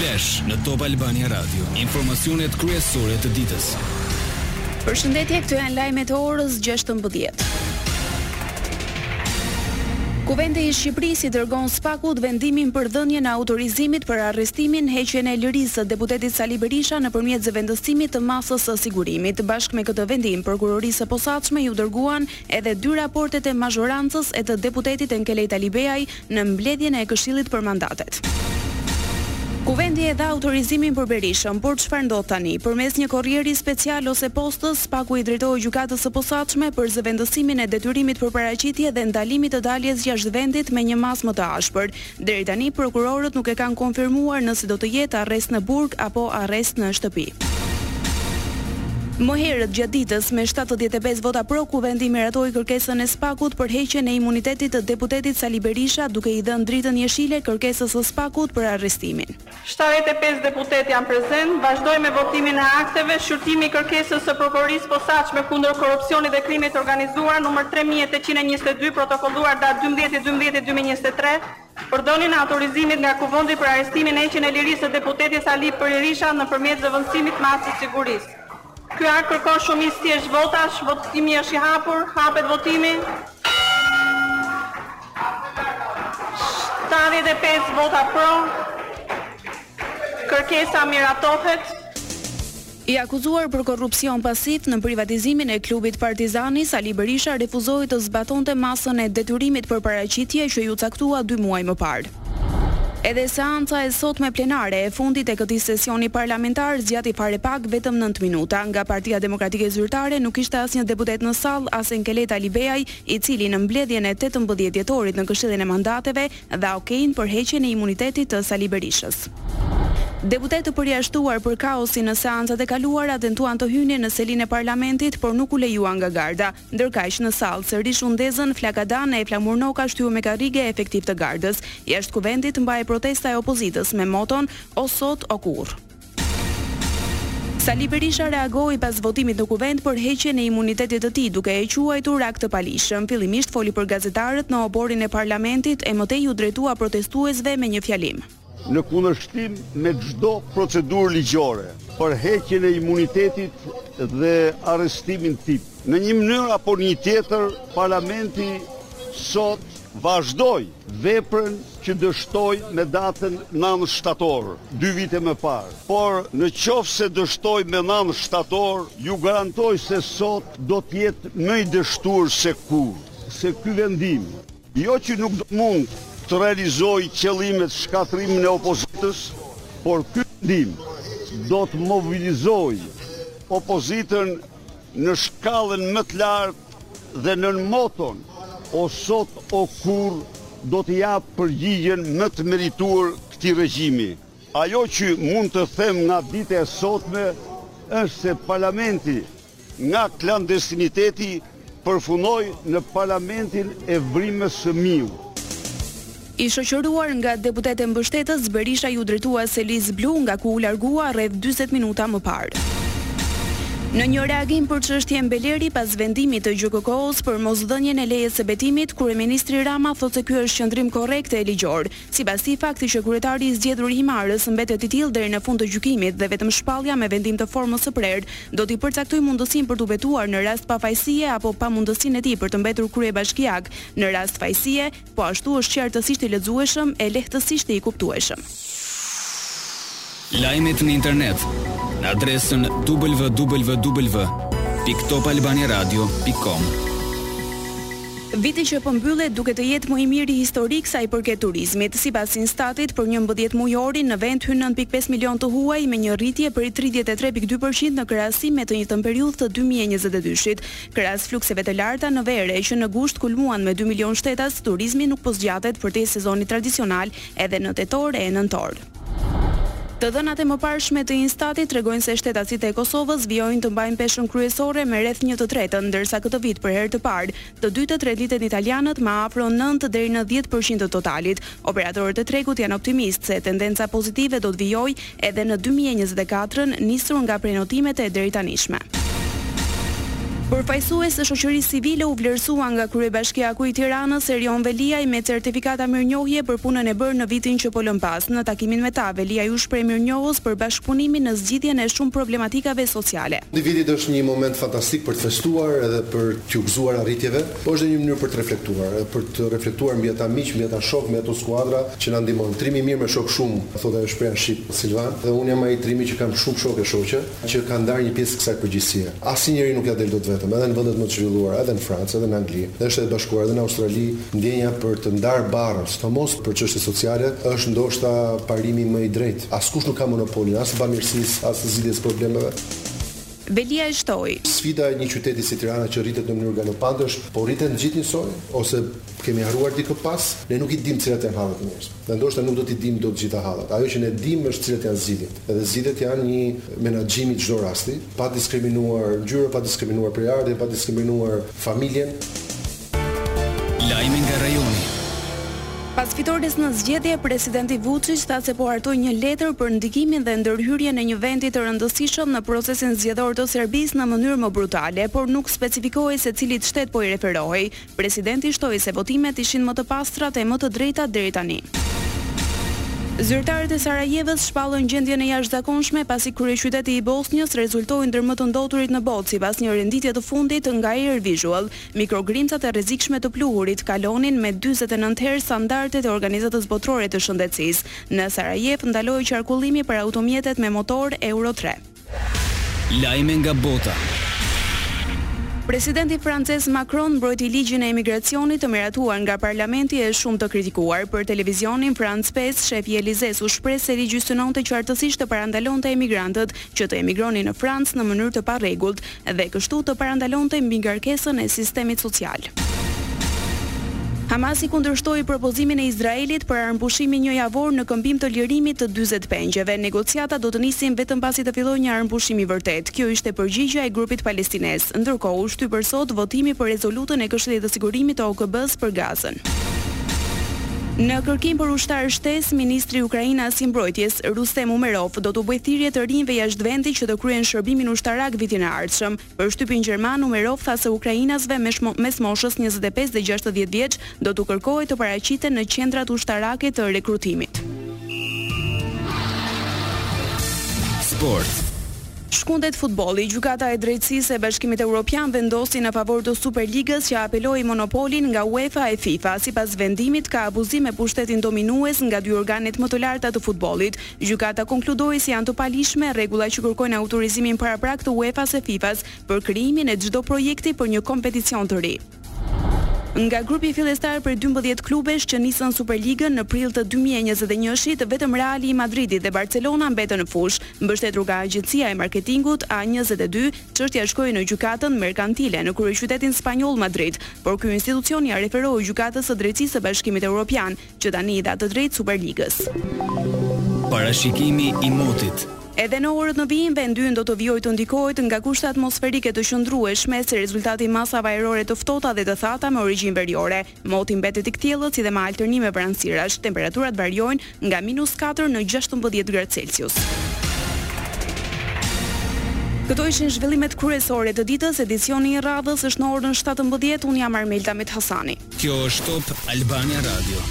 Flash në Top Albania Radio, informacionet kryesore të ditës. Përshëndetje, këto janë lajmet e orës 16. Kuvendi i Shqipërisë i dërgon SPAK-ut vendimin për dhënien e autorizimit për arrestimin, heqjen e lirisë së deputetit Sali Berisha nëpërmjet zëvendësimit të masës së sigurimit. Bashkë me këtë vendim, prokurorisë së posaçme iu dërguan edhe dy raportet e mazhorancës e të deputetit Enkelejd Alibeaj në mbledhjen e Këshillit për Mandatet. Kuvendi e dha autorizimin për Berishën, por çfarë ndodh tani? Përmes një korrieri special ose postës, SPAK-u i drejtohet Gjykatës së Posaçme për zëvendësimin e detyrimit për paraqitje dhe ndalimit të daljes jashtë vendit me një masë më të ashpër. Deri tani prokurorët nuk e kanë konfirmuar nëse do të jetë arrest në burg apo arrest në shtëpi. Më herët gjatë ditës, me shtatëdhjetë e pesë vota pro, Kuvendi miratoi kërkesën e SPAK-ut për heqjen e imunitetit të deputetit Sali Berisha, duke i dhënë dritën jeshile kërkesës së SPAK-ut për arrestimin. Shtatëdhjetë e pesë deputetë janë prezent. Vazhdojmë me votimin e akteve. Shqyrtimi i kërkesës së Prokurorisë së Posaçme kundër Korrupsionit dhe Krimit të Organizuar, numër tre mijë e tetëqind e njëzet e dy, protokolluar datë dymbëdhjetë i dymbëdhjetë i dy mijë e njëzet e tre, Për dhënien e autorizimit nga Kuvendi për arrestimin, heqjen e lirisë së deputetit Sali Berisha nëpërmjet zëvendësimit të masës së sigurisë. Ky akt kërkon shumicë të thjeshtë votash, votimi është i hapur, hapet votimi. Shtatëdhjetë e pesë vota pro, kërkesa miratohet. I akuzuar për korrupsion pasiv në privatizimin e klubit Partizani, Sali Berisha refuzoi të zbatonte masën e detyrimit për paraqitje që iu caktua dy muaj më parë. Edhe seanca e sotme plenare, e fundit e këtij sesioni parlamentar, zgjati fare pak, vetëm nëntë minuta. Nga Partia Demokratike Zyrtare nuk ishte asnjë deputet në sallë, as Enkelejd Alibeaj, i cili në mbledhjen e tetëmbëdhjetë dhjetorit në Këshillin e Mandateve, dha okejin për heqjen e imunitetit të Sali Berishës. Deputetë të përjashtuar për kaosin në seancat e kaluara tentuan të hynin në selinë e Parlamentit, por nuk u lejuan nga garda. Ndërkaq, në sallë sërish u ndezën flakadanë e Flamur Noka shtyu me karrige efektivë të gardës. Jashtë Kuvendit mbahej protesta e opozitës me moton O sot, o kurrë. Sali Berisha reagoi pas votimit në Kuvend për heqjen e imunitetit të tij, duke e quajtur akt të paligjshëm. Fillimisht foli për gazetarët në oborrin e Parlamentit e më tej u drejtua protestuesve me një fjalim. Në kundërshtim me çdo procedurë ligjore për heqjen e imunitetit dhe arrestimin tim, në një mënyrë apo në një tjetër Parlamenti sot vazhdoi veprën që dështoi me datën nëntë shtator, dy vite më parë. Por, në qoftë se dështoi me nëntë shtator, ju garantoj se sot do të jetë më i dështuar se kurrë, se ky vendim, jo që nuk do mund të realizojë qëllimet shkatërrimin e opozitës, por ky vendim do të mobilizojë opozitën, në shkallën më të lartë dhe nën moton O sot o kurrë do të japë përgjigjen më të merituar këtij regjimi. Ajo që mund të them nga dita e sotme është se parlamenti nga klandestiniteti përfundoi në parlamentin e vrimës së miut. I shoqëruar nga deputetë mbështetës, Berisha iu drejtua selisë blu nga ku u largua rreth dyzet minuta më parë. Në një reagim për çështjen Beleri pas vendimit të GJKKO-së për mosdhënien e lejes së betimit, kryeministri Rama thotë se ky është qëndrim korrekt e ligjor. Sipas tij, fakti që kryetari i zgjedhur i Himarës mbetet i tillë deri në fund të gjykimit dhe vetëm shpallja me vendim të formës së prerë do t'i përcaktojë mundësinë për t'u betuar në rast pafajësie apo pamundësinë e tij për të mbetur kryebashkiak në rast fajësie, po ashtu është qartësisht i lexueshëm e lehtësisht i kuptueshëm. Lajmet në internet në adresën www.topalbaniaradio.com. Viti që po mbyllet duket të jetë më i miri historik sa i përket turizmit. Sipas Instatit, për njëmbëdhjetë mujorin në vend hynë nëntë pikë pesë milionë të huaj me një rritje prej tridhjetë e tre pikë dy për qind në krahasim me të njëjtën periudhë të dy mijë e njëzet e dyshit. Krahas flukseve të larta në verë që në gusht kulmuan me dy milionë shtetas, turizmi nuk po zgjatet përtej sezonit tradicional edhe në tetor e nëntor. Të dhënat e mëparshme të INSTAT-it tregojnë se shtetasit e Kosovës vijojnë të mbajnë peshën kryesore me rreth një të tretën, ndërsa këtë vit për herë të parë, të dytët renditen italianët me afro nëntë deri në dhjetë për qind të totalit, Operatorët e tregut janë optimistë se tendenca pozitive do të vijojë edhe në dy mijë e njëzet e katër, nisur nga prenotimet e deritanishme. Përfaqësues të shoqërisë civile u vlerësuan nga kryebashkiaku i Tiranës, Erion Veliaj me certifikata mirënjohje për punën e bërë në vitin që po lëmë pas. Në takimin me ta, Veliaj u shpreh mirënjohës për bashkëpunimin në zgjidhjen e shumë problematikave sociale. Fundi i vitit është një moment fantastik për të festuar edhe për t'iu gëzuar arritjeve. Po është dhe një mënyrë për të reflektuar, për të reflektuar mbi ata miq, mbi ata shokë, mbi ato skuadra që na ndihmon. Trimi i mirë me shokë shumë, thotë ajo shprehja shqip Silvan, dhe unë jam ai trimi që kam shumë shokë e shoqe që kanë ndarë një pjesë të kësaj përgjegjësie. Asnjë njeri nuk ia del dot vetëm, edhe në vendet më të zhvilluara, edhe në Francë, edhe në Angli, edhe në Shtetet e Bashkuara, edhe në Australi, ndjenja për të ndarë barrën, sidomos për çështje sociale, është ndoshta parimi më i drejtë. Askush nuk ka monopolin as të bamirësisë, as të zgjidhjes së problemeve. Veliaj shtoi. Sfida e një qyteti si Tirana që rritet në mënyrë galopante është, po rriten të gjithë njësoj, ose kemi harruar dikë pas? Ne nuk i dimë cilat janë hallet e njerëzve dhe ndoshta nuk do t'i dimë dot të gjitha hallet. Ajo që ne dimë është cilat janë zgjidhjet. Dhe zgjidhjet janë një menaxhimi i çdo rasti, pa diskriminuar ngjyrën, pa diskriminuar prejardhjen, pa diskriminuar familjen. Lajme nga rajoni. Pas fitores në zgjedhje, Presidenti Vuçiq tha se po harton një letër për ndikimin dhe ndërhyrjen e një vendi të rëndësishëm në procesin zgjedhor të Serbisë në mënyrë më brutale, por nuk specifikoi se cilit shtet po i referohej. Presidenti shtoi se votimet ishin më të pastrat e më të drejtat deri tani. Zyrtarët e Sarajevës shpallën gjendjen e jashtëzakonshme pasi kryeqyteti i Bosnjës rezultoi ndër më të ndoturit në botë sipas një renditjeje të fundit nga Air Visual. Mikrogrimcat e rrezikshme të pluhurit kalonin me dyzet e nëntë herë standardet e Organizatës Botërore të Shëndetësisë. Në Sarajevë u ndalua qarkullimi për automjetet me motor Euro tre. Lajme nga bota. Presidenti francez Macron mbrojti ligjin e emigracionit të miratuar nga parlamenti e shumë të kritikuar. Për televizionin France Pesë, shefi i Elizesë u shpreh se ligji synonte qartësisht të parandalonte emigrantët që të emigronin në Francë në mënyrë të parregullt, dhe kështu të parandalonte mbingarkesën e sistemit social. Hamasi kundërshtoi propozimin e Izraelit për armëpushimin njëjavor në këmbim të lirimit të dyzet pengjeve. Negociatat do të nisin vetëm pasi të fillojë një armëpushim i vërtetë. Kjo ishte përgjigja e grupit palestinez. Ndërkohë, u shty për sot votimi për rezolutën e Këshillit të Sigurimit të OKB-së për Gazën. Në kërkim për ushtarë shtesë, ministri ukrainas i Mbrojtjes, Rustem Umerov, do t'u bëjë thirrje të rinjve jashtë vendit që të kryejnë shërbimin ushtarak vitin e ardhshëm. Për shtypin gjerman, Umerov tha se ukrainasve mes moshës njëzet e pesë dhe gjashtëdhjetë vjeç do t'u kërkohej të paraqiten në qendrat ushtarake të rekrutimit. Sport. Shkundet futbolli, Gjykata e Drejtësisë e Bashkimit Europian vendosi në favor të Superligës që apeloi monopolin nga UEFA e FIFA. Sipas vendimit, ka abuzim me pushtetin dominues nga dy organet më të larta të futbollit. Gjykata konkludoi se janë të paligjshme rregulla që kërkojnë autorizimin paraprak të UEFA-s e FIFA-s për krijimin e çdo projekti për një kompeticion të ri. Nga grupi fillestar prej dymbëdhjetë klubesh që nisën Superligën në prill të dy mijë e njëzet e një-shit, vetëm Reali i Madridit dhe Barcelona mbeten në fushë. Mbështetur nga agjencia e marketingut A njëzet e dy, çështja shkoi në gjykatën merkantile në kryeqytetin spanjoll Madrid, por ky institucion ia referoi Gjykatës së Drejtësisë së Bashkimit Europian, që tani i dha të drejtë Superligës. Parashikimi i motit. Edhe në orët në vijim vendi ynë do të vijojë të ndikohet nga kushte atmosferike të qëndrueshme si rezultat i masave ajrore të ftohta dhe të thata me origjinë veriore. Moti mbetet i kthjellët si dhe me alternime vranësirash. Temperaturat variojnë nga minus katër në gjashtëmbëdhjetë gradë Celsius. Këto ishin zhvillimet kryesore të ditës, edicioni i radhës është në orën 17, unë jam Armelda Methasani. Kjo është Top Albania Radio.